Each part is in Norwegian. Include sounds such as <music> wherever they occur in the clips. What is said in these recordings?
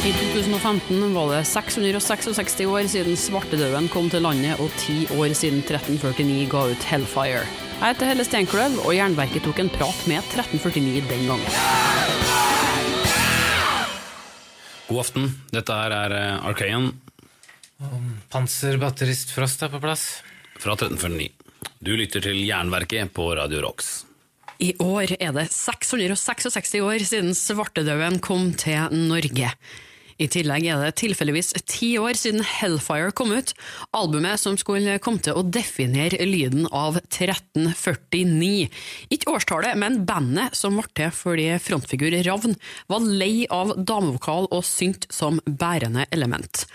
I 2015 var det 666 år siden svartedauden kom til landet, og ti år siden 1349 ga ut Hellfire. Jeg heter Helle Steinkløv, og Jernverket tok en prat med 1349 den gangen. God aften. Dette her er eh, Archaean Panserbatterist Frost er på plass. fra 1349. Du lytter til Jernverket på Radio Rocks. I år er det 666 år siden svartedauden kom til Norge. I tillegg er det tilfeldigvis ti år siden Hellfire kom ut, albumet som skulle komme til å definere lyden av 1349. Ikke årstallet, men bandet som ble til fordi frontfigur Ravn var lei av damevokal og synt som bærende element.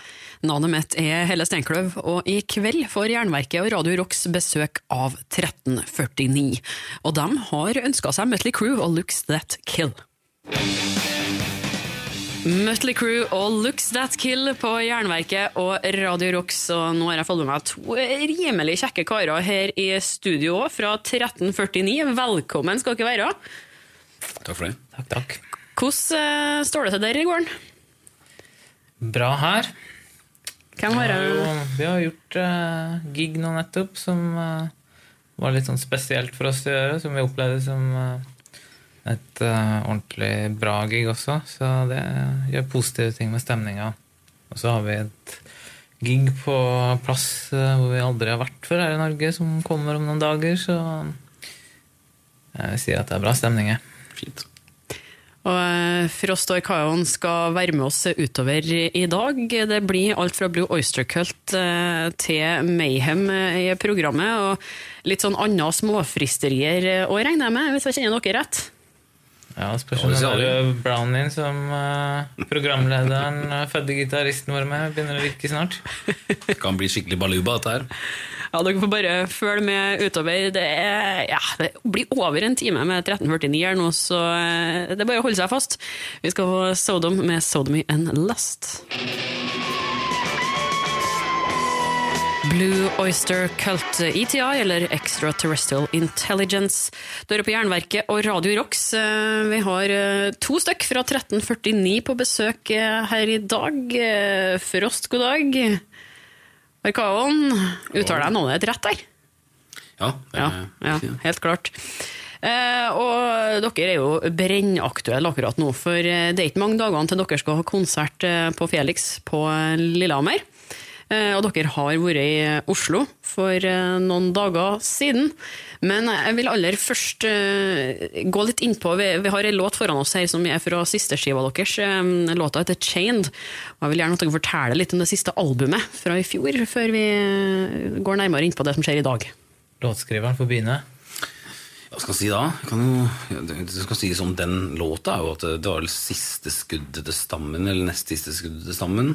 Navnet mitt er Helle Steinkløv, og i kveld får Jernverket og Radio Rocks besøk av 1349. Og de har ønska seg Mutley Crew og Looks That Kill. Mutley Crew og Looks That Kill på Jernverket og Radio Rocks. Og nå har jeg fått med meg to rimelig kjekke karer her i studio fra 1349. Velkommen skal dere være. Takk for det. Takk, takk. Hvordan eh, står det til der i gården? Bra her. Hvem har har, jo, vi har gjort uh, gig nå nettopp som uh, var litt sånn spesielt for oss å gjøre, som vi opplevde som eh, et uh, ordentlig bra gig også. Så det gjør positive ting med stemninga. Og så har vi et gig på plass uh, hvor vi aldri har vært før her i Norge, som kommer om noen dager, så jeg vil si at det er bra stemninger. Fint. Og eh, Frost og Kaon skal være med oss utover i dag. Det blir alt fra Blue Oyster Cult eh, til Mayhem eh, i programmet, og litt sånn andre småfristerier òg, regner jeg med, hvis jeg kjenner dere rett? Ja, spørsmålet spørs jo om den der Brownien som eh, programlederen, uh, fødte gitaristen vår med, begynner å virke snart. Det kan bli skikkelig baluba, dette her. Ja, Dere får bare følge med utover. Det, er, ja, det blir over en time med 1349 her nå, så eh, det er bare å holde seg fast. Vi skal få Sodom med Sodomy and Lust. Blue Oyster Cult ETI, eller Extraterrestrial Intelligence. Dører på Jernverket og Radio Rocks. Eh, Vi har eh, to stykk fra 1349 på besøk eh, her i dag. Frost, god dag. Arkaon, uttaler jeg navnet rett der? Ja, Ja, ja helt klart. Eh, og dere er jo brennaktuelle akkurat nå, for det er ikke mange dagene til dere skal ha konsert på Felix på eh, Lillehammer. Eh, og dere har vært i Oslo for eh, noen dager siden. Men jeg vil aller først eh, gå litt innpå Vi, vi har en låt foran oss her som er fra siste skiva deres. Eh, låta heter 'Chained'. Og jeg vil gjerne at dere forteller litt om det siste albumet fra i fjor, før vi eh, går nærmere innpå det som skjer i dag. Låtskriveren får begynne. Hva skal jeg si da? Jo, det skal sies om den låta, er jo at det var det siste skuddet til stammen, eller nest siste skuddet til stammen.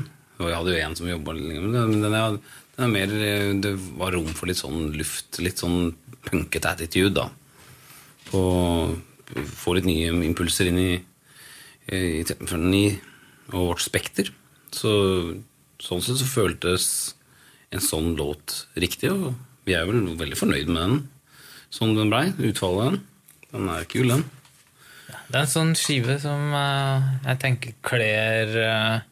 Jeg hadde jo en som jobba lenger med det, men den er, den er mer eh, Det var rom for litt sånn luft, litt sånn punkete attitude, da. På, få litt nye impulser inn i, i i og vårt spekter. Så sånn sett så føltes en sånn låt riktig, og vi er vel veldig fornøyd med den sånn den blei. Utfallet den. Er kul, den. Det er en sånn skive som uh, jeg tenker kler eh,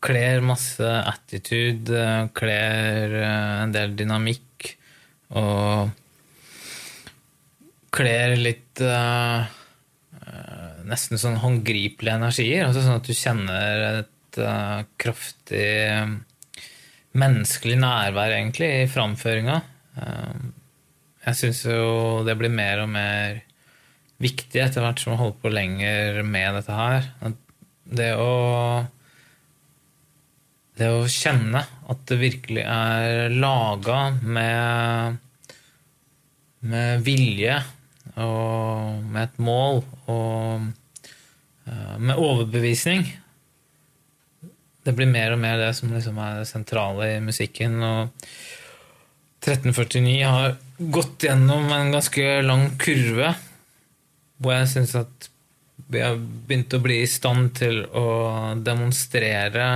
Kler masse attitude, eh, kler eh, en del dynamikk og kler litt eh, Nesten sånn håndgripelige energier. Altså sånn at du kjenner et uh, kraftig menneskelig nærvær, egentlig, i framføringa. Uh, jeg syns jo det blir mer og mer viktig etter hvert som man holder på lenger med dette her. Det å Det å kjenne at det virkelig er laga med med vilje og med et mål og eh, med overbevisning. Det blir mer og mer det som liksom er det sentrale i musikken. Og 1349 har gått gjennom en ganske lang kurve hvor jeg syns at vi har begynt å bli i stand til å demonstrere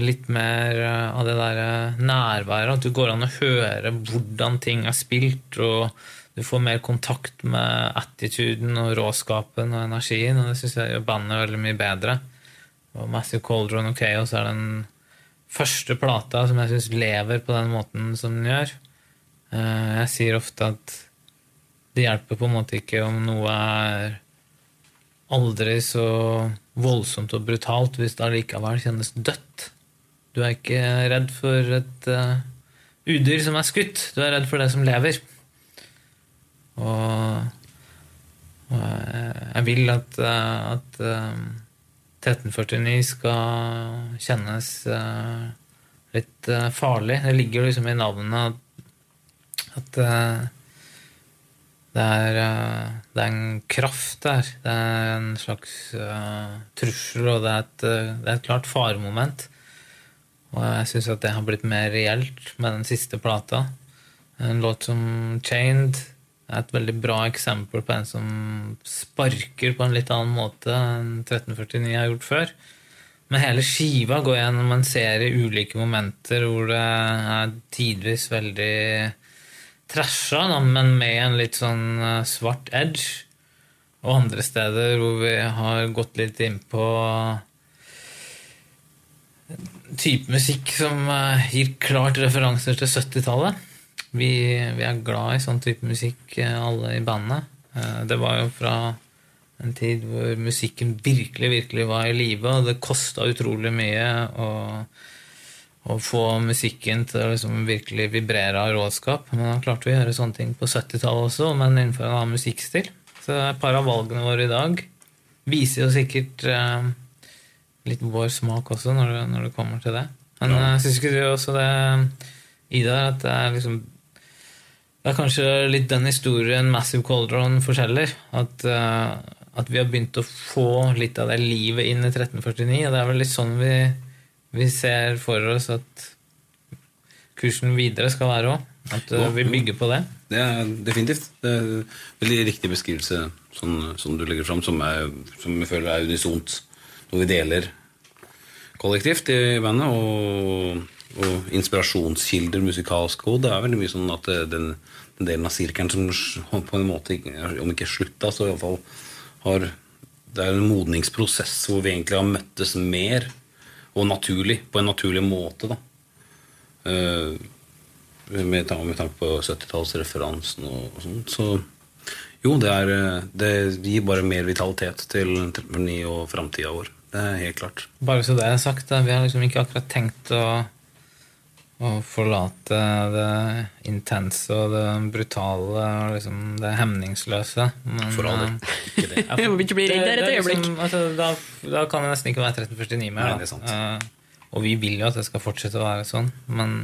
litt mer av det derre nærværet. At du går an å høre hvordan ting er spilt, og du får mer kontakt med attituden og råskapen og energien. Og det syns jeg gjør bandet veldig mye bedre. Og Massive Cauldron og Chaos er den første plata som jeg syns lever på den måten som den gjør. Eh, Jeg sier ofte at det hjelper på en måte ikke om noe er aldri så voldsomt og brutalt hvis det allikevel kjennes dødt. Du er ikke redd for et uh, udyr som er skutt, du er redd for det som lever. Og, og jeg, vil at, eh, at uh, 1349 skal kjennes uh, litt eh, farlig. Det ligger liksom i navnet at, at eh, det er, eh, det er en kraft der. Det er en slags uh, trussel, og det er, et, eh, det er et klart faremoment. Og jeg syns at det har blitt mer reelt med den siste plata. En låt som 'Chained' er et veldig bra eksempel på en som sparker på en litt annen måte enn 1349 har gjort før. Men hele skiva går gjennom en serie ulike momenter hvor det er tidvis veldig trasha, da, men med en litt sånn eh, svart edge. Og andre steder hvor vi har gått litt inn på type musikk som eh, gir klart referanser til 70-tallet. Vi, vi er glad i sånn type musikk, eh, alle i bandet. Eh, Det var jo fra en tid hvor musikken virkelig, virkelig var i live, og det kosta utrolig mye å, å få musikken til å liksom virkelig vibrere av råskap. Men da klarte vi å gjøre sånne ting på 70-tallet også, men innenfor en annen musikkstil. Så et par av valgene våre i dag viser jo sikkert eh, litt vår smak også, når det, når det kommer til det. Men Ja. jeg syns ikke du også det, Ida, at det er liksom Det er kanskje litt den historien Massive Cauldron forteller. At, eh, at vi har begynt å få litt av det livet inn i 1349. Og det er vel litt sånn vi, vi ser for oss at kursen videre skal være òg. At eh, vi bygger på det. Det er definitivt. Det er en veldig riktig beskrivelse sånn, som du legger fram, som, er, som jeg føler er unisont. Noe vi deler kollektivt i bandet. Og, og inspirasjonskilder musikalsk òg. Det er veldig mye sånn at den, den delen av sirkelen som på en måte, om ikke slutta, så iallfall har Det er en modningsprosess hvor vi egentlig har møttes mer og naturlig, på en naturlig måte. da. Eh, med, tan- med tanke på 70-tallsreferansen og, sånt. Så jo, det, er, eh, det gir bare mer vitalitet til 39 og framtida vår. Det er helt klart. Bare så det er sagt, vi har liksom ikke akkurat tenkt å, å forlate det intense og det brutale og liksom det hemningsløse. Men, For all del. eh, Ikke det. <laughs> Jeg må ikke bli redd der et øyeblikk. Liksom, altså, da, da kan det nesten ikke være 1349 mer. Nei, da. det er sant. Eh, og vi vil jo at det skal fortsette å være sånn, men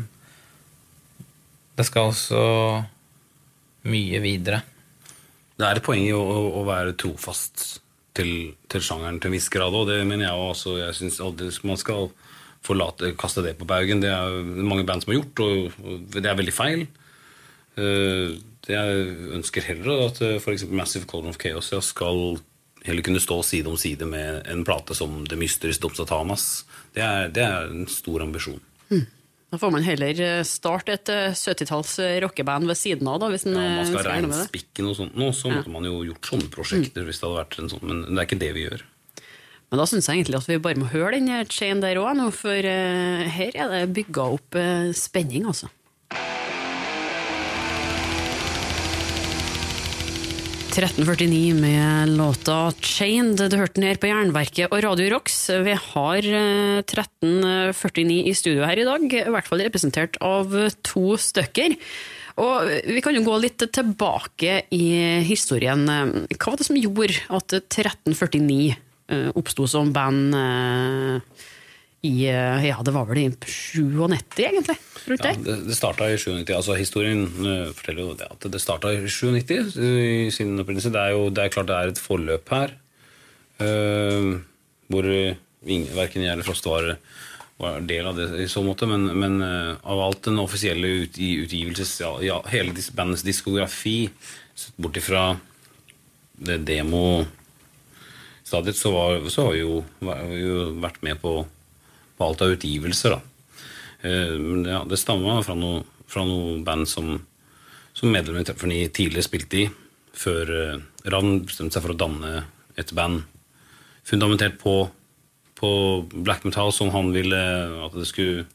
det skal også mye videre. Det er et poeng i å, å- være trofast til, til sjangeren til en viss grad, og det mener jeg også. Jeg synes, man skal forlate, kaste det på baugen. Det er mange band som har gjort, og, det er veldig feil. Eh, jeg ønsker heller at f.eks. Massive Cauldron of Chaos skal heller kunne stå side om side med en plate som The Mysteries Doms Atamas. Det er, det er en stor ambisjon. Da får man heller eh, starte et eh, 70-talls rockeband ved siden av, da, hvis en Ja, eh, man skal regne spikken og reinspikke noe sånt nå, så måtte man jo gjort sånne prosjekter hvis det hadde vært en sånn, men det er ikke det vi gjør. Men da syns jeg egentlig at vi bare må høre den her chain der òg, for eh, her er det bygga opp eh, spenning, altså. 1349 med låta 'Chained'. Du hørte den her på Jernverket og Radio Rocks. Vi har eh, 1349 i studio her i dag, i hvert fall representert av to stykker. Og Vi kan jo gå litt tilbake i historien. Hva var det som gjorde at 1349 eh, oppsto som band eh, i eh, Ja, det var vel i 97, egentlig? Rundt Ja, det, det starta i 97. altså Historien eh, forteller jo det at det starta i 97 i sin opprinnelse. Det er jo det er klart det er et forløp her. uh, hvor verken jeg eller Frost var, var del av det i så måte. Men, men uh, av alt den offisielle ut, utgivelses... Ja, ja, hele dis, bandets diskografi, sett bort ifra det demo stadiet, så, var, så har vi jo, jo vært med på, på alt av utgivelser, da. Eh, Men ja, det stammer fra noe, fra noe band som, som medlemmer i Trefferni tidligere spilte i, før eh, Ravn bestemte seg for å danne et band fundamentert på, på black metal som han ville at det skulle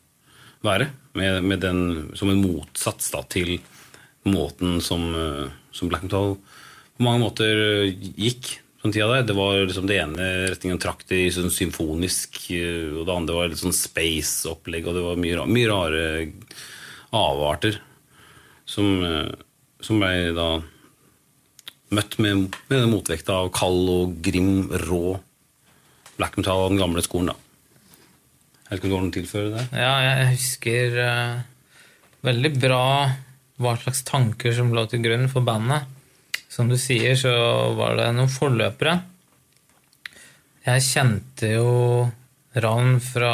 være. Med, med den, som en motsats da, til måten som, eh, som black metal på mange måter gikk. Den tida der. Det var liksom det ene retningen trakk det i sånn symfonisk, eh, og det andre var litt sånn space-opplegg, og det var mye, mye rare avarter som, eh, som ble da møtt med, med den motvekta av kald og grim, rå black metal av den gamle skolen. da. Jeg vet ikke om du har å der? Ja, jeg husker uh, veldig bra hva slags tanker som lå til grunn for bandet. Som du sier, så var det noen forløpere. Jeg kjente jo Ravn fra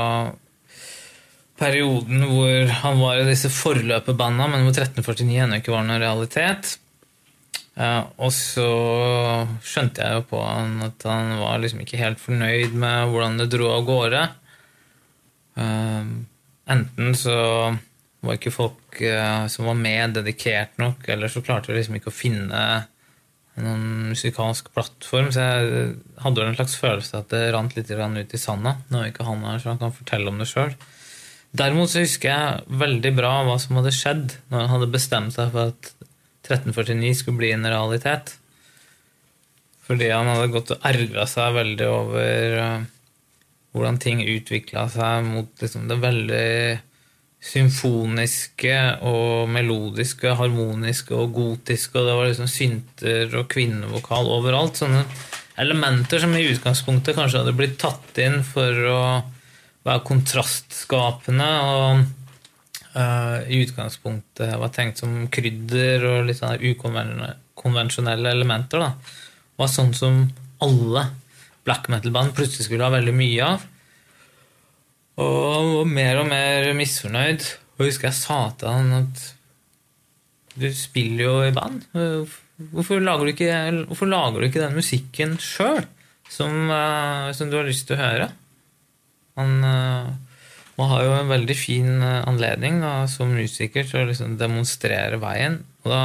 perioden hvor han var i disse forløperbanda, men hvor 1349 ennå ikke var noen realitet. Eh, og så skjønte jeg jo på han at han var liksom ikke helt fornøyd med hvordan det dro av gårde. Eh, enten så var ikke folk eh, som var med, dedikert nok, eller så klarte vi liksom ikke å finne noen musikalsk plattform. Så jeg hadde vel en slags følelse at det rant litt ut i sanda. Nå er ikke han her, så han kan fortelle om det sjøl. Derimot så husker jeg veldig bra hva som hadde skjedd når han hadde bestemt seg for at 1349 skulle bli en realitet. Fordi han hadde gått og ergra seg veldig over eh, hvordan ting utvikla seg mot liksom, det veldig symfoniske og melodiske, harmoniske og gotiske, og det var liksom synter og kvinnevokal overalt. Sånne elementer som i utgangspunktet kanskje hadde blitt tatt inn for å være kontrastskapende og uh, i utgangspunktet var tenkt som krydder og litt sånn ukonvensjonelle elementer. da, var sånn som alle black metal-band plutselig skulle ha veldig mye av. Og han var mer og mer misfornøyd. Og jeg husker jeg sa til han at du spiller jo i band. Hvorfor lager du ikke, lager du ikke den musikken sjøl som, eh, som du har lyst til å høre? Han, eh, man har jo en veldig fin eh, anledning da, som musiker til å liksom demonstrere veien. Og da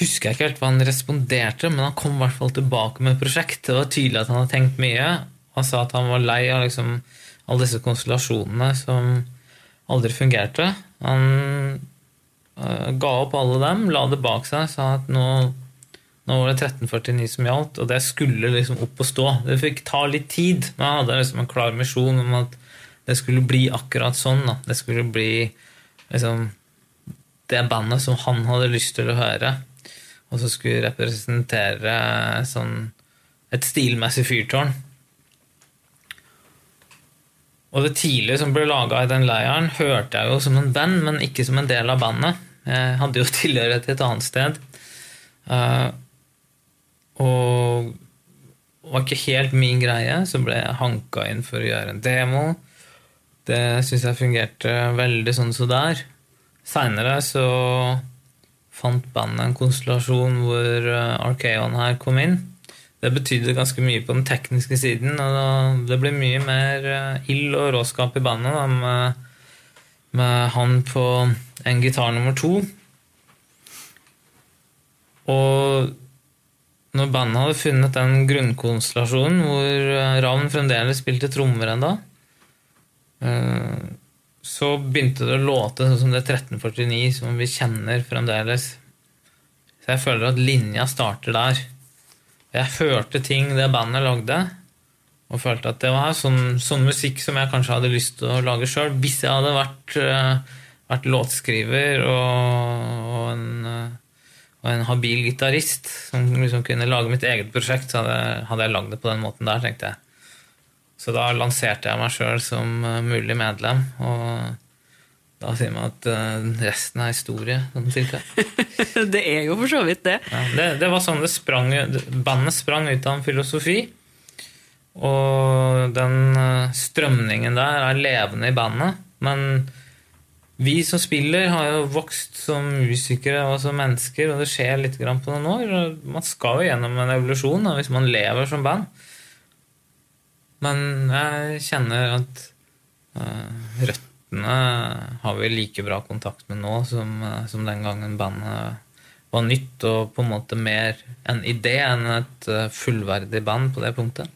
husker jeg ikke helt hva han responderte, men han kom i hvert fall tilbake med et prosjekt. Det var tydelig at han hadde tenkt mye. Han sa at han var lei av liksom alle disse konstellasjonene som aldri fungerte. Han øh, ga opp alle dem, la det bak seg, sa at nå, nå var det 1349 som gjaldt, og det skulle liksom opp og stå. Det fikk ta litt tid, men han hadde liksom en klar misjon om at det skulle bli akkurat sånn. Da. Det skulle bli liksom det bandet som han hadde lyst til å høre. Og så skulle representere sånn et stilmessig fyrtårn. Og det tidlige som ble laga i den leiren, hørte jeg jo som en venn, men ikke som en del av bandet. Jeg hadde jo <laughs> tilhørighet til et annet sted. Uh, og var ikke helt min greie, så ble jeg hanka inn for å gjøre en demo. Det syns jeg fungerte veldig sånn så der. Seinere så fant bandet en konstellasjon hvor Arkeon her kom inn. Det betydde ganske mye på den tekniske siden, og det ble mye mer ild og råskap i bandet da, med, med han på en gitar nummer to. Og når bandet hadde funnet den grunnkonstellasjonen hvor Ravn fremdeles spilte trommer ennå, så begynte det å låte sånn som det 1349 som vi kjenner fremdeles. Så jeg føler at linja starter der. Jeg hørte ting det bandet lagde, og følte at det var sånn, sånn musikk som jeg kanskje hadde lyst til å lage sjøl, hvis jeg hadde vært, vært låtskriver og, og, en, og, en, habil gitarist som liksom kunne lage mitt eget prosjekt, så hadde, hadde jeg lagd det på den måten der, tenkte jeg. Så da lanserte jeg meg sjøl som mulig medlem, og da sier man at resten er historie, sånn cirka. <laughs> det er jo for så vidt det. Ja, det, det, var sånn det sprang Bandet sprang ut av en filosofi. Og den strømningen der er levende i bandet. Men vi som spiller, har jo vokst som musikere og som mennesker, og det skjer litt på noen år. Man skal jo gjennom en evolusjon da, hvis man lever som band. Men jeg kjenner at uh, røttene har vi like bra kontakt med nå som, som den gangen bandet var nytt og på en måte mer en idé enn et fullverdig band på det punktet.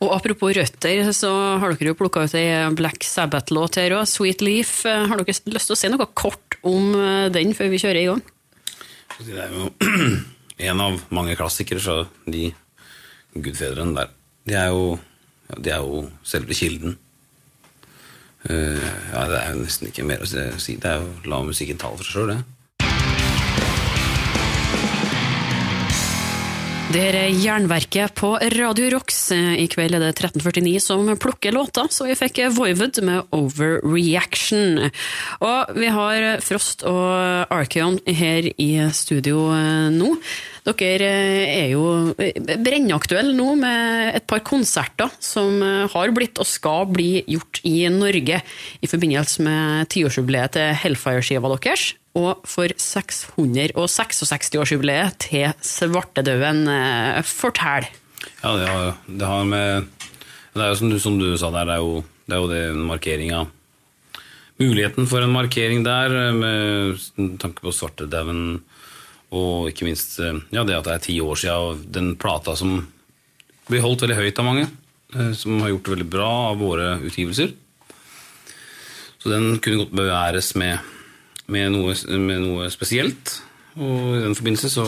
Og apropos røtter, så har dere jo plukka ut ei Black Sabbath-låt her òg, 'Sweet Leaf'. Har dere lyst til å si noe kort om eh, den før vi kjører i gang? Det er jo <clears throat> en av mange klassikere så de gudfedrene der. De er jo, de er jo selve kilden. Eh, ja, det er jo nesten ikke mer å si. Det er jo la musikken tale for seg sjøl, det. Det er Jernverket på Radio Rocks. I kveld er det 1349 som plukker låter, så vi fikk Voivod med Overreaction. Og vi har Frost og Archeon her i studio eh, nå. Dere eh, er jo brennaktuelle nå med et par konserter som eh, har blitt og skal bli gjort i Norge i forbindelse med tiårsjubileet til Hellfire-skiva deres og for 666-årsjubileet til Svartedauden. Eh, fortell! Ja, det har, det har med Det er jo som du, som du sa der, det er jo det, er jo den markeringa Muligheten for en markering der, med tanke på svartedauden, og ikke minst ja, det at det er ti år siden den plata som blir holdt veldig høyt av mange, eh, som har gjort det veldig bra av våre utgivelser. Så den kunne godt beværes med med noe, med noe, spesielt. Og i den forbindelse så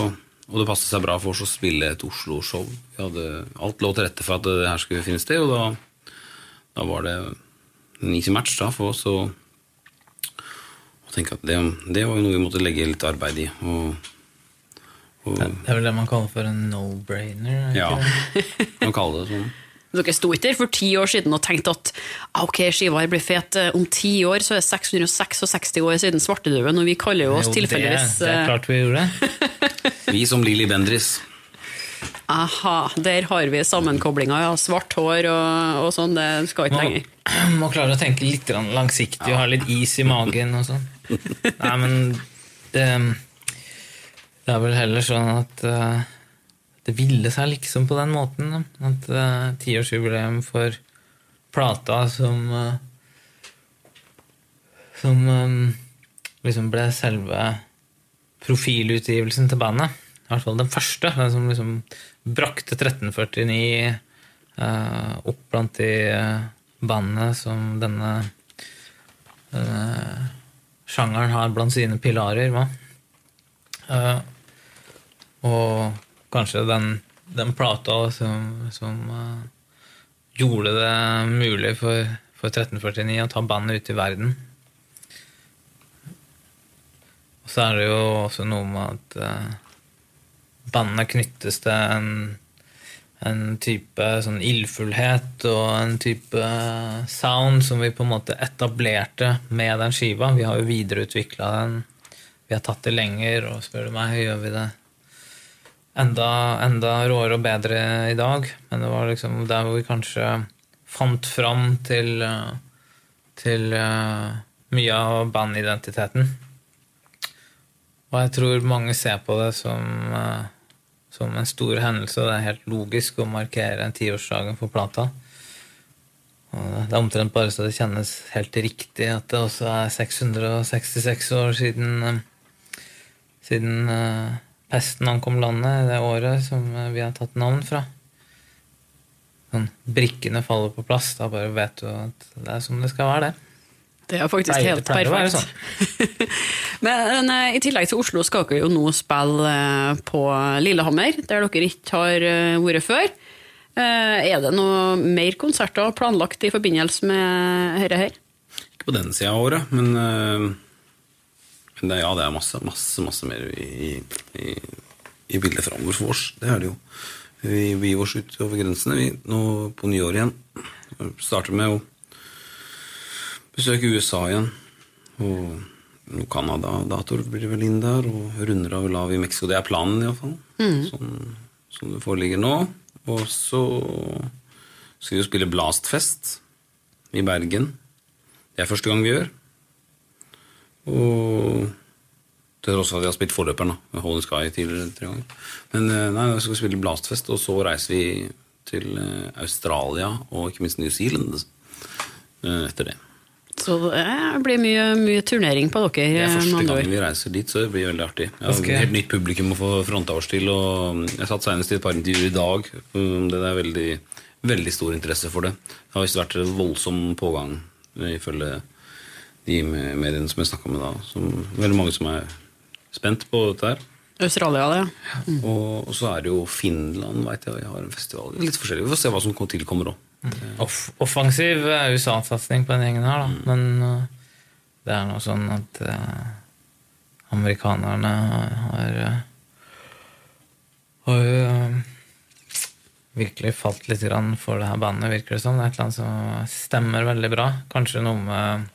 Og det passet seg bra for oss å spille et Oslo-show. Alt lå til rette for at det her skulle finne sted, og da, da var det en easy match da, for oss å tenke at det, det, var jo noe vi måtte legge litt arbeid i. Og, og, det er vel det man kaller for en no-brainer? Ja, <laughs> man kaller det sånn. Dere sto ikke der for ti år siden og tenkte at ah, ok, skiva blir fet. Eh, om ti år så er det 666 år siden svartedauden, og vi kaller jo oss tilfeldigvis det, det er eh, klart vi gjorde det. <laughs> vi som Lilly Bendris. Aha, der har vi sammenkoblinga. Ja. Svart hår og, og sånn. Det skal ikke lenger. <clears throat> Må klare å tenke litt langsiktig og ha litt is i magen og sånn. <laughs> Nei, men det, det er vel heller sånn at uh, det ville seg liksom på den måten. At uh, tiårsjubileum for plata som uh, Som um, liksom ble selve profilutgivelsen til bandet. I hvert fall den første. Den som liksom brakte 1349 uh, opp blant de bandene som denne, denne sjangeren har blant sine pilarer. Uh, og kanskje den, den plata som, som uh, gjorde det mulig for, for 1349 å ta bandet ut i verden. Og så er det jo også noe med at uh, bandet knyttes til en, en type sånn ildfullhet og en type sound som vi på en måte etablerte med den skiva. Vi har jo videreutvikla den. Vi har tatt det lenger, og spør du meg, gjør vi det enda, enda råere og bedre i dag. Men det var liksom der hvor vi kanskje fant fram til, til uh, mye av bandidentiteten. Og jeg tror mange ser på det som, uh, som en stor hendelse, og det er helt logisk å markere en tiårsdagen for plata. Det er omtrent bare så det kjennes helt riktig at det også er 666 år siden, siden pesten ankom landet det året som vi har tatt navn fra. Sånn, brikkene faller på plass. Da bare vet du at det er som det skal være, det. Det er faktisk helt perfekt. <laughs> Men eh, i tillegg til Oslo skal dere jo nå spille eh, på Lillehammer, der dere ikke har eh, vært før. Eh, er det noe mer konserter planlagt i forbindelse med dette her? Ikke på den sida av året, men, men det, ja, det er masse, masse, masse mer i, i, i bildet framover for oss. Det er det jo. Vi begir oss ut over grensene vi, nå på nyåret igjen. Starter med å besøke USA igjen. Og Canada-datoer blir det vel inn der, og runder av lav i Mexico. Det er planen, iallfall. Mm. Sånn, som det foreligger nå. Og så skal vi jo spille Blastfest i Bergen. Det er første gang vi gjør. Og til tross for at vi har spilt forløperen, da, med Holy Sky tidligere tre ganger. Men eh, nei, vi skal spille Blastfest, og så reiser vi til eh, Australia og ikke minst New Zealand eh, etter det. Så det blir mye, mye turnering på dere. Det er første gang gangen vi reiser dit, så det blir veldig artig. Jeg har okay. helt nytt publikum å få fronta oss til. Og jeg satt senest i et par intervjuer i dag det. Det er veldig, veldig stor interesse for det. Det har visst vært voldsom pågang, ifølge de mediene som jeg snakka med da. Som, veldig mange som er spent på dette her. Australia, det. Og, og så er det jo Finland, veit jeg, har en festival. Litt forskjellig. Vi får se hva som tilkommer òg. Off offensiv USA-satsing på den gjengen her, da. Men uh, det er nå sånn at uh, amerikanerne har uh, Har jo uh, virkelig falt litt grann for det her bandet, virker det som. Det er et eller annet som stemmer veldig bra. Kanskje noe med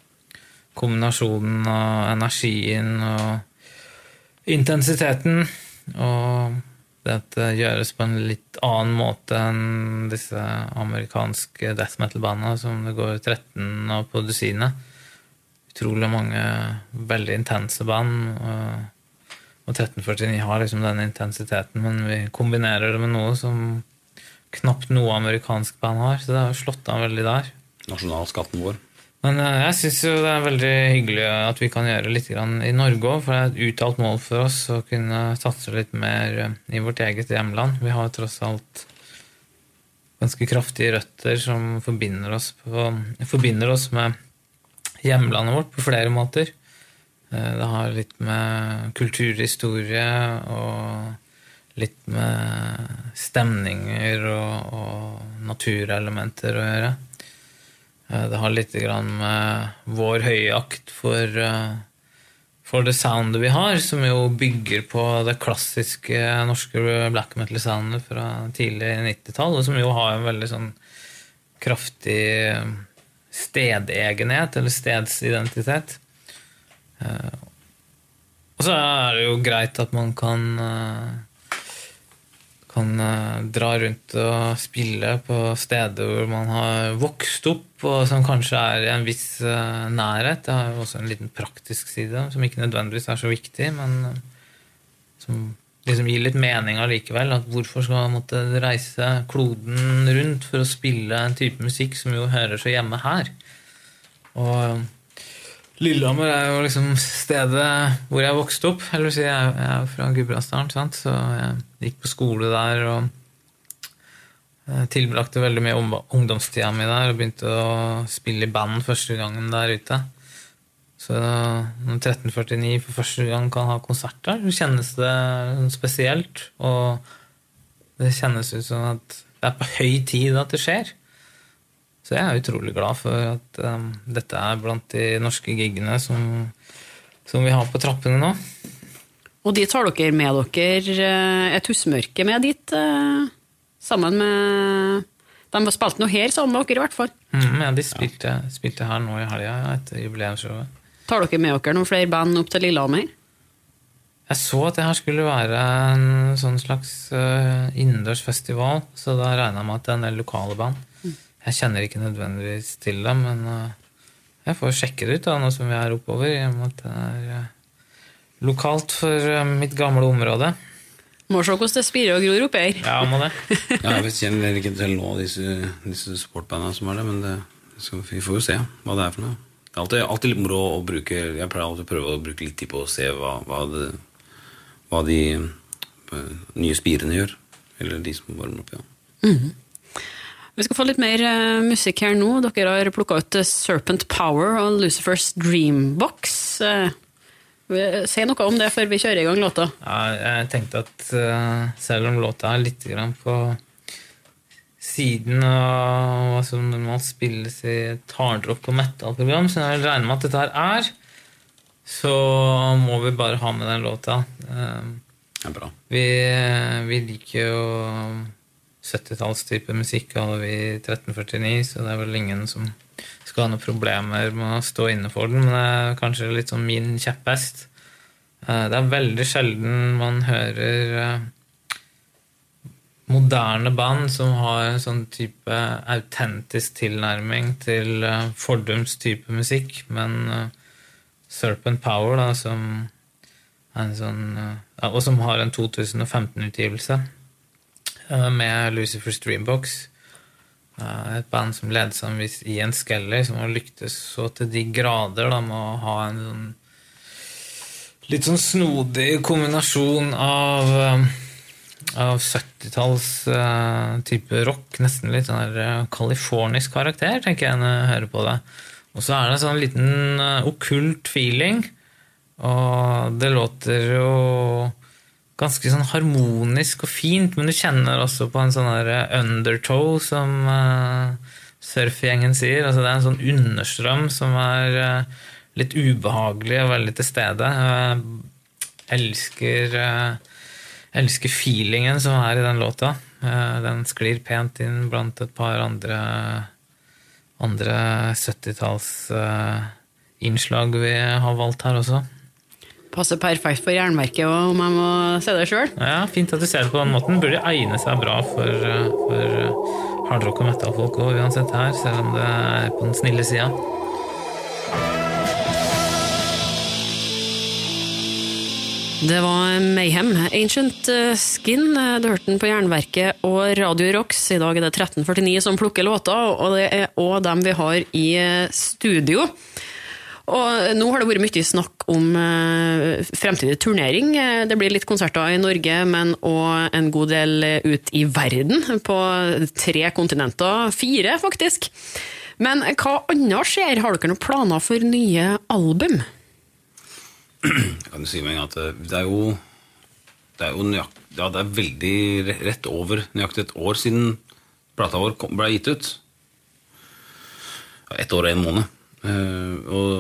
kombinasjonen av energien og intensiteten. Og dette gjøres på en litt annen måte enn disse amerikanske death metal-bandene som det går 13 av på dusinet. Utrolig mange veldig intense band. Og, og 1349 har liksom den intensiteten, men vi kombinerer det med noe som knapt noe amerikansk band har. Så det har slått an veldig der. Nasjonalskatten vår. Men eh, jeg syns jo det er veldig hyggelig at vi kan gjøre litt i Norge òg, for det er et uttalt mål for oss å kunne satse litt mer eh, i vårt eget hjemland. Vi har tross alt ganske kraftige røtter som forbinder oss, på, forbinder oss med hjemlandet vårt på flere måter. Eh, Det har litt med kulturhistorie og litt med stemninger og, og naturelementer å gjøre. Eh, Det har litt med vår høyjakt for, eh, for det soundet vi har, som jo bygger på det klassiske norske black metal-soundet fra tidlig 90-tall, og som jo har en veldig sånn kraftig stedegenhet, eller stedsidentitet. Eh, Og så er det jo greit at man kan eh, kan eh, dra rundt og spille på steder hvor man har vokst opp, og som kanskje er i en viss eh, nærhet. Det har jo også en liten praktisk side, som ikke nødvendigvis er så viktig, men eh, som liksom gir litt mening allikevel. At hvorfor skal man måtte reise kloden rundt for å spille en type musikk som jo hører så hjemme her? Og eh, Lillehammer er jo liksom stedet hvor jeg vokste opp. Eller si, jeg er fra Gudbrandsdalen, så jeg gikk på skole der og eh, tilbrakte veldig mye ungdomstida mi der og begynte å spille i band første gangen der ute. Så når 1349 for første gang kan ha konsert der, så kjennes det spesielt. Og det kjennes ut som at det er på høy tid at det skjer. Så jeg er utrolig glad for at um, dette er blant de norske gigene som, som vi har på trappene nå. Og de tar dere med dere eh, et husmørke med dit, eh, sammen med De spilte noe her sammen med dere, i hvert fall. Mm, ja, de spilte, spilte her nå i helga etter jubileumsshowet. Tar dere med dere noen flere band opp til Lillehammer? Jeg så at det her skulle være en sånn slags uh, innendørsfestival, så da regna jeg med at det er en del lokale band. Jeg kjenner ikke nødvendigvis til dem, men uh, jeg får sjekke det ut da, nå som vi er oppover, i og med at det er uh, lokalt for mitt gamle område. Må se hvordan det spirer og gror oppi her. Ja, må det. Ja, jeg vet kjenner ikke til nå disse, disse sportbandene som er det, men det, vi får jo se hva det er for noe. Det er alltid, alltid litt moro å bruke Jeg pleier alltid å prøve å bruke litt tid på å se hva, hva, det, hva de eh, nye spirene gjør. Eller de som varmer opp, ja. Vi skal få litt mer uh, musikk her nå. Dere har plukka ut eh, Serpent Power og Lucifers Dreambox. Uh, si noe om det før vi kjører i gang låta. Ja, jeg tenkte at eh, selv om låta er litt grann på siden av hva som normalt spilles i et hardrock- og metal-program, som jeg regner med at dette her er, så må vi bare ha med den låta. Eh, Det er bra. vi, vi liker jo 70-tallstype musikk, alle vi i 1349, så det er vel ingen som skal ha noen problemer med å stå inne for den, men det er kanskje litt sånn min kjepphest. Eh, Det er veldig sjelden man hører eh, moderne band som har en sånn type autentisk tilnærming til eh, fordums type musikk, men Serpent Power, da, som er en sånn Og som har en 2015-utgivelse eh, med Lucifers Dreambox. Eh, Et band som ledes av en viss Ian Skelly, som har lyktes så til de grader da, med å ha en sånn litt sånn snodig kombinasjon av, eh, av 70-talls uh, type rock. Nesten litt sånn der eh, californisk karakter, tenker jeg når jeg hører på det. Og så er det en sånn liten uh, okkult feeling. Og det låter jo ganske sånn harmonisk og fint, men du kjenner også på en sånn der undertow, som uh, surfgjengen sier. Altså det er en sånn understrøm som er uh, litt ubehagelig og veldig til stede. Uh, elsker, elsker feelingen som er i den låta. Den sklir pent inn blant et par andre andre 70-tallsinnslag vi har valgt her også. Passer perfekt for jernverket òg, om jeg må se det sjøl. Ja, fint at du ser det på den måten. Burde egne seg bra for, eh, for eh, hardrock og metal-folk òg, uansett her, selv om det er på den snille sida. Det var Mayhem. Ancient eh, Skin. Du hørte den på Jernverket og Radio Rocks. I dag er det 1349 som plukker låter, og det er òg dem vi har i studio. Og nå har det vært mye snakk om eh, fremtidig turnering. Det blir litt konserter i Norge, men òg en god del ut i verden. På tre kontinenter. Fire, faktisk. Men hva annet skjer? Har dere noen planer for nye album? Jeg kan si gang at det er jo Det er jo nøyakt, ja, det er veldig rett over nøyaktig et år siden plata vår ble gitt ut. Ett år og en måned. Uh, og,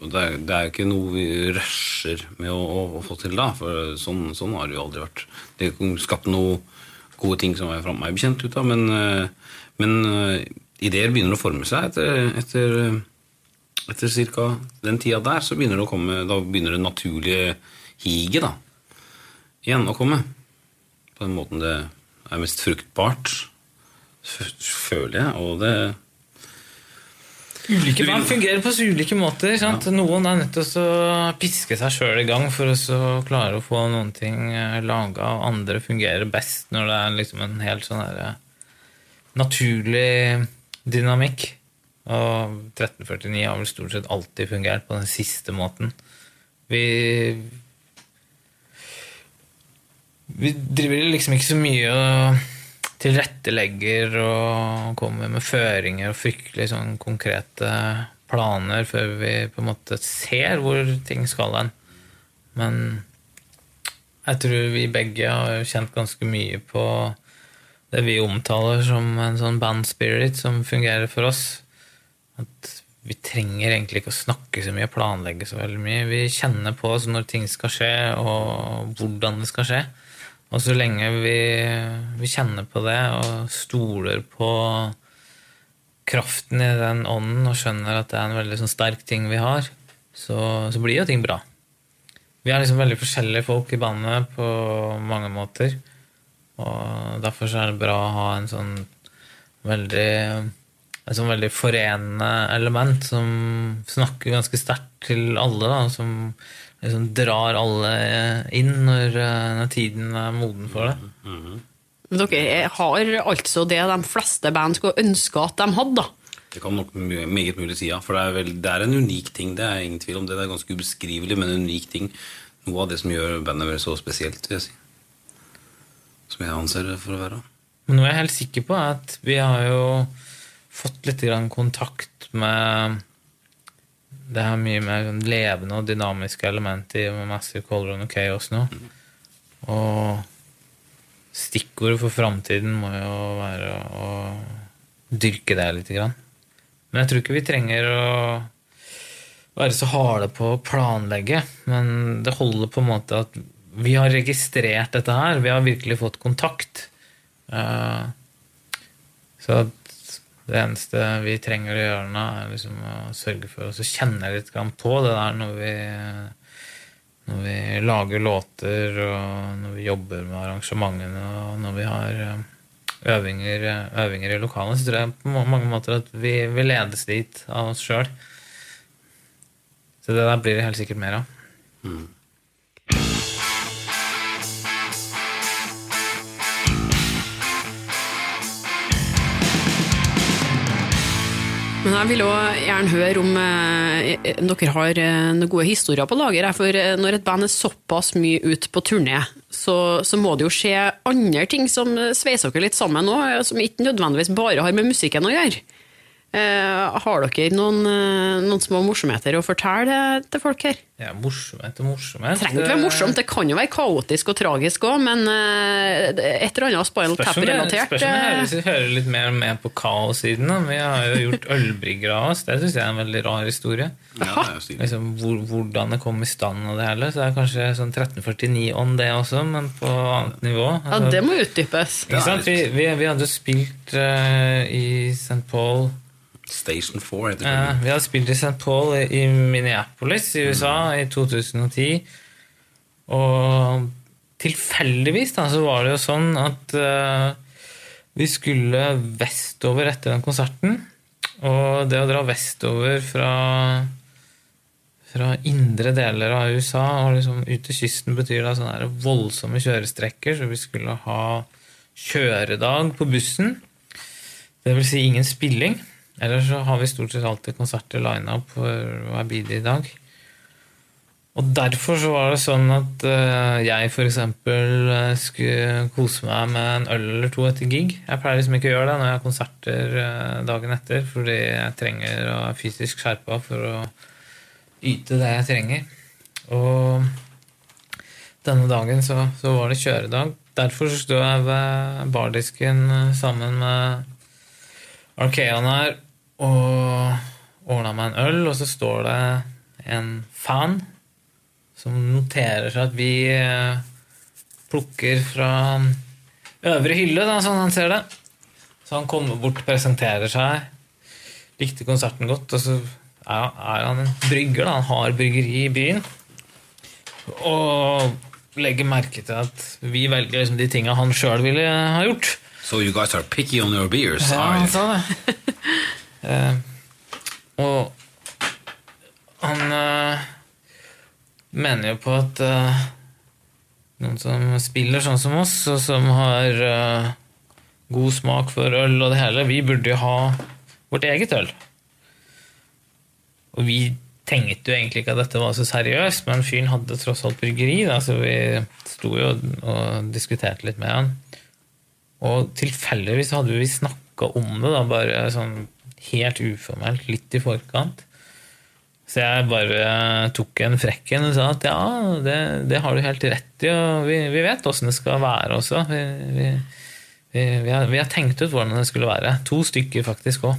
og det, er, det er ikke noe vi rusher med å, å, å få til da, for sånn, sånn, har det jo aldri vært. Det skapte noen gode ting som er meg bekjent ut av, men, uh, men uh, ideer begynner å forme seg etter, etter etter ca. den tida der, så begynner det å komme Da begynner det naturlige higet da, igjen å komme. På den måten det er mest fruktbart, føler jeg. Og det Ulike barn fungerer på så ulike måter. Ja. Noen er nødt til å piske seg sjøl i gang for å klare å få noen ting laga, og Andre fungerer best når det er liksom en helt sånn der, naturlig dynamikk. Og 1349 har vel stort sett alltid fungert på den siste måten. Vi Vi driver liksom ikke så mye og tilrettelegger og kommer med føringer og fryktelig sånn konkrete planer før vi på en måte ser hvor ting skal hen. Men jeg tror vi begge har kjent ganske mye på det vi omtaler som en sånn band spirit som fungerer for oss. At vi trenger egentlig ikke å snakke så mye, planlegge så veldig mye. Vi kjenner på oss når ting skal skje, og hvordan det skal skje. Og så lenge vi, vi kjenner på det og stoler på kraften i den ånden og skjønner at det er en veldig sånn sterk ting vi har, så, så, blir jo ting bra. Vi er liksom veldig forskjellige folk i bandet på mange måter. Og derfor er det bra å ha en sånn veldig et sånn veldig forenende element som snakker ganske sterkt til alle. Da, som liksom drar alle inn når, eh, når, tiden er moden for det. Mm -hmm. Dere har altså det de fleste band skulle ønske at de hadde? da. Det kan nok meget mulig si, ja. For det er, vel, det er, en unik ting. Det er ingen tvil om det. Det er ganske ubeskrivelig, men en unik ting. Noe av det som gjør bandet så spesielt, vil jeg si. Som jeg anser det for å være. Men noe jeg er helt sikker på, er at vi har jo fått litt kontakt med det er mye mer levende og dynamiske elementer i Massive Color og Chaos nå. Og stikkordet for framtiden må jo være å dyrke det litt. Men jeg tror ikke vi trenger å være så harde på å planlegge. Men det holder på en måte at vi har registrert dette her. Vi har virkelig fått kontakt. Eh, så det eneste vi trenger å gjøre nå, er liksom å sørge for å kjenne litt på det der når vi, når vi lager låter, og når vi jobber med arrangementene, og når vi har eh, øvinger, øvinger i lokalene, så tror jeg på mange måter at vi, vi ledes dit av oss sjøl. Så det der blir det helt sikkert mer av. Mm. Men jeg vil også gjerne høre om eh, dere har eh, noen gode historier på lager. For eh, når et band er såpass mye ute på turné, så, så må det jo skje andre ting som sveiser dere litt sammen òg, som ikke nødvendigvis bare har med musikken å gjøre. Eh, har dere noen, eh, noen små morsomheter å fortelle til folk her? Ja, morsomhet og morsomhet. Det trenger ikke være morsomt, det kan jo være kaotisk og tragisk òg, men eh, et eller annet det- Tap-relatert spørs om det eh, hører litt mer med på kaossiden. Vi har jo gjort ølbrygger av oss. Det syns jeg er en veldig rar historie. Ja, det er. Liksom, hvor, hvordan det kom i stand og det hele. Så det er kanskje sånn 1349-ånd det også, men på annet nivå. Ja, Altså, det må utdypes. ikke sant? Vi, vi, vi hadde jo spilt uh, i St. Paul Station 4 heter det. det. vi hadde spilt i St. Paul i, Minneapolis i USA i 2010. Og tilfeldigvis da, så var det jo sånn at uh, vi skulle vestover etter den konserten. Og det å dra vestover fra, fra indre deler av USA og liksom ut til kysten betyr da sånne voldsomme kjørestrekker, så vi skulle ha kjøredag på bussen. Det vil si ingen spilling. Ellers så har vi stort sett alltid konserter lina opp for hver bide i dag. Og derfor så var det sånn at eh, jeg f.eks. Uh, skulle kose meg med en øl eller to etter gig. Jeg pleier liksom ikke å gjøre det når jeg har konserter eh, dagen etter, fordi jeg trenger å være fysisk skjerpa for å yte det jeg trenger. Og denne dagen så, så var det kjøredag. Derfor så sto jeg ved bardisken eh, sammen med Arkeon her og ordna meg en øl, og så står det en fan som noterer seg at vi eh, plukker fra øvre hylle, da, sånn han ser det. Så han kommer bort, presenterer seg, likte konserten godt, og så er, han en brygger, da. Han har bryggeri i byen. Og legger merke til at vi velger liksom de tinga han sjøl ville ha gjort. So you guys are picky on your beers, Ja, han sa det. <laughs> eh, og han eh, mener jo på at eh, noen som spiller sånn som oss, og som har god smak for øl og det hele, vi burde jo ha vårt eget øl. Og vi tenkte jo egentlig ikke at dette var så seriøst, men fyren hadde tross alt bryggeri, da, så vi sto jo og diskuterte litt med han. Og tilfeldigvis hadde vi snakka om det, da, bare sånn helt uformelt, litt i forkant. Så jeg bare tok en frekken og sa at ja, det, det har du helt rett i, og vi, vi vet åssen det skal være også. Vi, vi, vi, vi, har, vi har tenkt ut hvordan det skulle være. To stykker faktisk òg.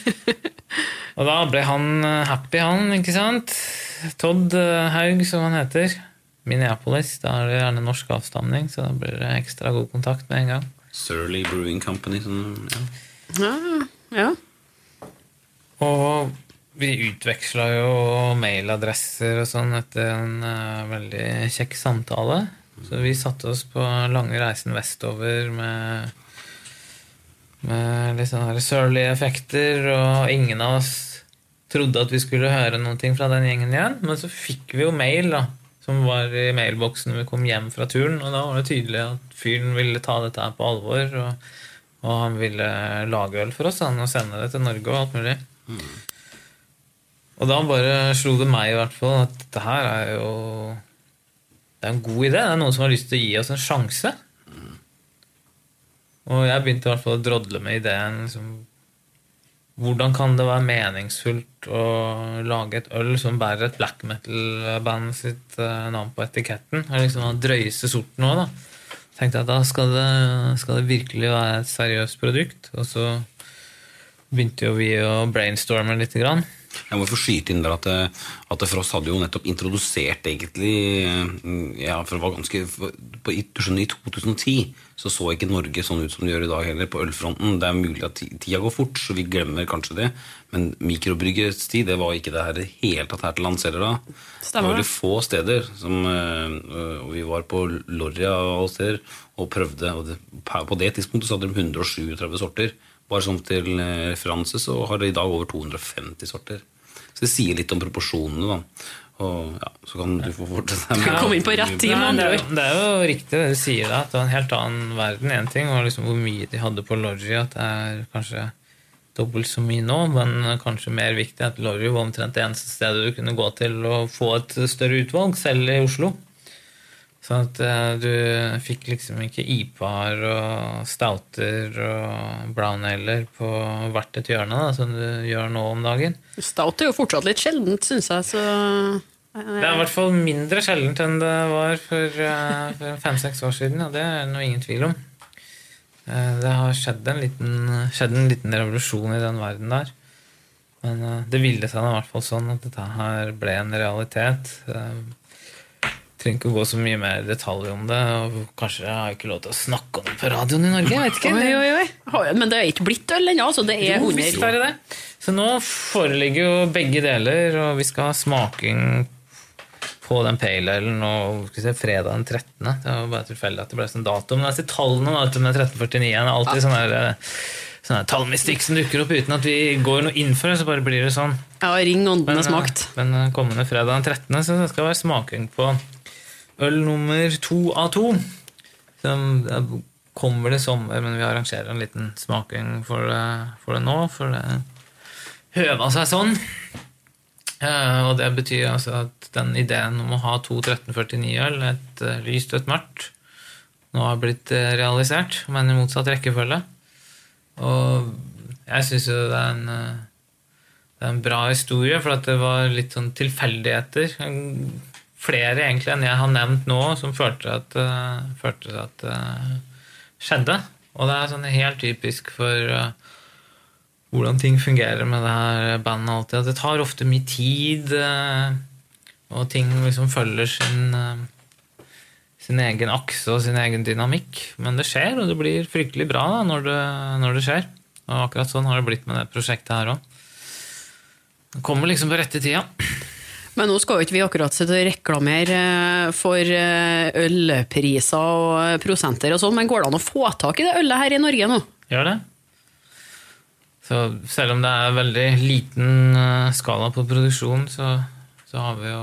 <laughs> og da ble han happy, han, ikke sant? Todd eh, Haug, som han heter. Minneapolis. Da er det gjerne norsk avstamning, så da blir det ekstra god kontakt med en gang. Surly Brewing Company. Sånn, ja. Ja, ja. Og vi utveksla jo mailadresser og sånn etter en uh, veldig kjekk samtale. Så vi satte oss på lange reisen vestover med, med litt sånne sørlige effekter, og ingen av oss trodde at vi skulle høre noe fra den gjengen igjen. Men så fikk vi jo mail, da, som var i mailboksen når vi kom hjem fra turen, og da var det tydelig at fyren ville ta dette her på alvor, og, og han ville lage øl for oss han, og sende det til Norge og alt mulig. Og da bare slo det meg i hvert fall at dette her er jo Det er en god idé. Det er noen som har lyst til å gi oss en sjanse. Og jeg begynte i hvert fall å drodle med ideen. Liksom, hvordan kan det være meningsfullt å lage et øl som bærer et black metal-band sitt eh, navn på etiketten? Det er liksom den drøyeste sorten òg, da. Tenkte jeg at da skal det, skal det virkelig være et seriøst produkt. Og så begynte jo vi å brainstorme litt. grann. Jeg må få skyte inn der at, eh, at Frost hadde jo nettopp introdusert egentlig eh, ja, for det var ganske, på, Du skjønner, i 2010 så så ikke Norge sånn ut som det gjør i dag heller, på ølfronten. Det er mulig at ti- tida går fort, så vi glemmer kanskje det. Men mikrobryggets tid, det var ikke det her hele tatt her til lands heller da. Det var veldig få steder. Som, eh, og vi var på Lorria og alle steder og prøvde. Og det, på det tidspunktet så hadde de 137 sorter. Bare sånn til eh, referanse så har de i dag over 250 sorter. Så det sier litt om proporsjonene, da. Og ja, så kan du få fortsette. med- Komme inn på rett tid, med andre det, ord. det er jo riktig det du sier, da, at det var en helt annen verden. En ting var liksom hvor mye de hadde på Lorry, at det er kanskje dobbelt så mye nå, men kanskje mer viktig at Lorry var omtrent det eneste stedet du kunne gå til å få et større utvalg, selv i Oslo. Så at eh, du fikk liksom ikke IPA-er og stouter og brown aleer på hvert et hjørne, da, som du gjør nå om dagen. Stout er jo fortsatt litt sjeldent, syns jeg, så Det er i hvert fall mindre sjeldent enn det var for eh, for fem-seks år siden, og det er det ingen tvil om. Eh, Det har skjedd en liten, skjedd en liten revolusjon i den verden der. Men eh, det ville seg i hvert fall sånn at dette her ble en realitet. Eh, Trenger ikke å gå så mye mer i detalj om det. Og kanskje jeg har ikke lov til å snakke om det på radioen i Norge? Jeg vet ikke. Oi, oi, oi. Men det er ikke blitt øl ennå, så Det er er det. Så nå foreligger jo begge deler, og vi skal ha smaking på den pale alen og se, fredag den 13. Det var bare tilfeldig at det ble sånn dato. Men altså, tallene da, du, 1349 er alltid sånn der, eh, sånn tallmystikk som dukker opp uten at vi går noe inn for det, så bare blir det sånn. Ja, ring ånden Men, og smakt. eh, men eh, kommende fredag den 13. så skal det være smaking på øl nummer to av to. Som kommer det sommer, men vi arrangerer en liten smaking for det, for det nå. For det høva seg sånn. Eh, og det betyr altså at den ideen om å ha to 1349-øl, et eh, lyst og et mørkt, nå har blitt eh, realisert, men i motsatt rekkefølge. Og jeg syns jo det er en eh, det er en bra historie, for det var litt sånn tilfeldigheter. Flere egentlig enn jeg har nevnt nå, som følte at, uh, følte at uh, skjedde. Og det er sånn helt typisk for uh, hvordan ting fungerer med det her bandet alltid. At det tar ofte mye tid, og ting liksom følger sin, sin egen akse og sin egen dynamikk. Men det skjer, og det blir fryktelig bra da, når, det, når det skjer. Og akkurat sånn har det blitt med det prosjektet her òg. Det kommer liksom på rette tida. Men nå skal jo ikke vi akkurat sitte og reklamere eh, for eh, ølpriser og prosenter og sånn, men går det an å få tak i det ølet her i Norge nå? Gjør det. Så selv om det er veldig liten eh, skala på produksjon, så, så har vi jo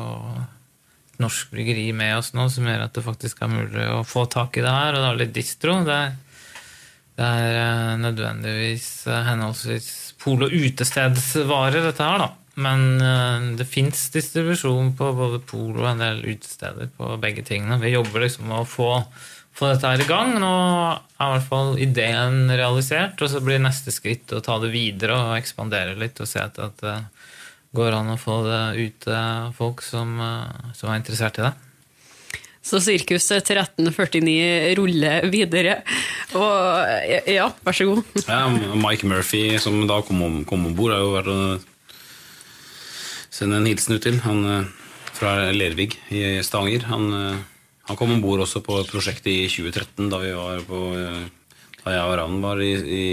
et norsk bryggeri med oss nå som gjør at det faktisk er mulig å få tak i det her. Og det er litt distro. Det er, det er eh, nødvendigvis eh, henholdsvis pol- og utestedsvarer, dette her, da. Men eh, det fins distribusjon på både Polo og en del utesteder på begge tingene. Vi jobber liksom med å få, få dette her i gang. Nå er i hvert fall ideen realisert, og så blir neste skritt å ta det videre og ekspandere litt og se etter at det går an å få det ut til folk som, eh, som er interessert i det. Så Sirkus 1349 ruller videre. Og ja, vær så god. Ja, Mike Murphy, som da kom om, kom om bord, har jo vært sende en hilsen ut til. Han eh, fra Lervig i Stavanger. Han, eh, han kom om bord også på prosjektet i 2013, da vi var på eh, da jeg og Ravn var i, i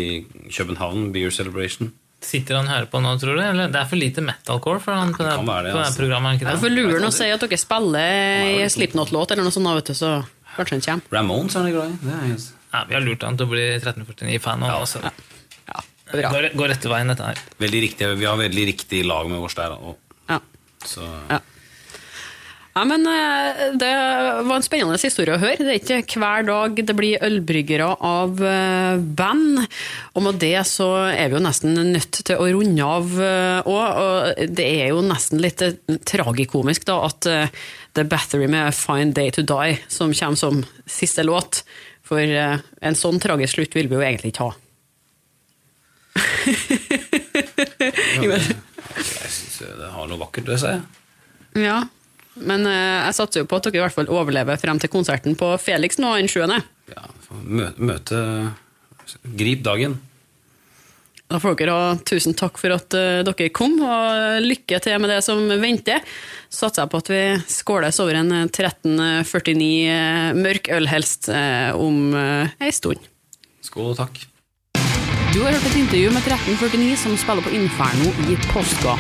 København, Beer Celebration. Sitter han og hører på nå, tror du? Eller det er for lite metalcore for han på det, det, på det altså. programmet? Ikke det? får lure han å si at dere spiller i Slipknot-låt eller noe sånt, da, vet du, så kanskje han kommer. Ramones er han glad i. Helt- Ja, vi har lurt han til å bli 1349-fan. Ja, altså. Ja, bra. går, går rette veien, dette her. veldig riktig, vi har veldig riktig lag med oss der. Og. Så, Ja. Ja, men eh, Det var en spennende historie å høre. Det er ikke hver dag det blir ølbryggere av eh, band. Og med det så er vi jo nesten nødt til å runde av òg. Og det er jo nesten litt eh, tragikomisk da, at The er Battery med 'Fine Day To Die' som kommer som siste låt. For eh, en sånn tragisk slutt vil vi jo egentlig ikke ha. <laughs> jeg syns det har noe vakkert ved seg. Ja, men eh, jeg satser jo på at dere i hvert fall overlever frem til konserten på Felix nå den 7. Ja, møte Grip dagen. Da får dere ha tusen takk for at eh, dere kom, og lykke til med det som venter. Så satser jeg på at vi skåles over en 1349 eh, mørk øl helst om ei stund. Skål og takk. Du har hørt et intervju med 1349 som spiller på Inferno i påska.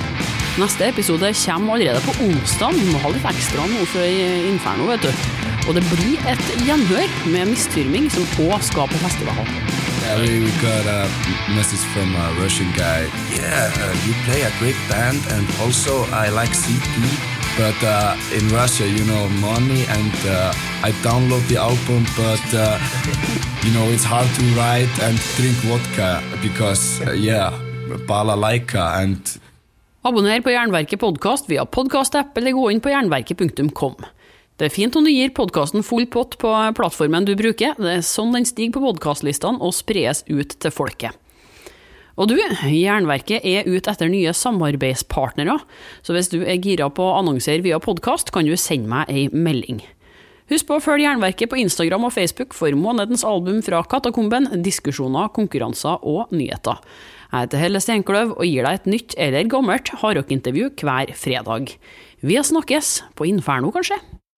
Neste episode kommer allerede på onsdag. Vi må ha litt ekstra nå før Inferno, vet du. Og det blir et gjenhør med mistyrming som òg skal på festival. Yeah, we we got a message from a Russian guy. Yeah, uh, you play a great band, and also I like CD. But uh, in Russia, you know, money, and uh, I download the album, but uh, you know, it's hard to write and drink vodka because, uh, yeah, balalaika and Abonner på Jernverket podkast via podkastapp eller gå inn på jernverket.kom. Det er fint om du gir podkasten full pott på plattformen du bruker, det er sånn den stiger på podkastlistene og spres ut til folket. Og du, Jernverket er ute etter nye samarbeidspartnere, så hvis du er gira på å annonsere via podkast, kan du sende meg ei melding. Husk på å følge Jernverket på Instagram og Facebook for månedens album fra Katakomben, diskusjoner, konkurranser og nyheter. Jeg heter Helle Steinkløv og gir deg et nytt eller gammelt hardrockintervju hver fredag. Vi snakkes, på Inferno kanskje?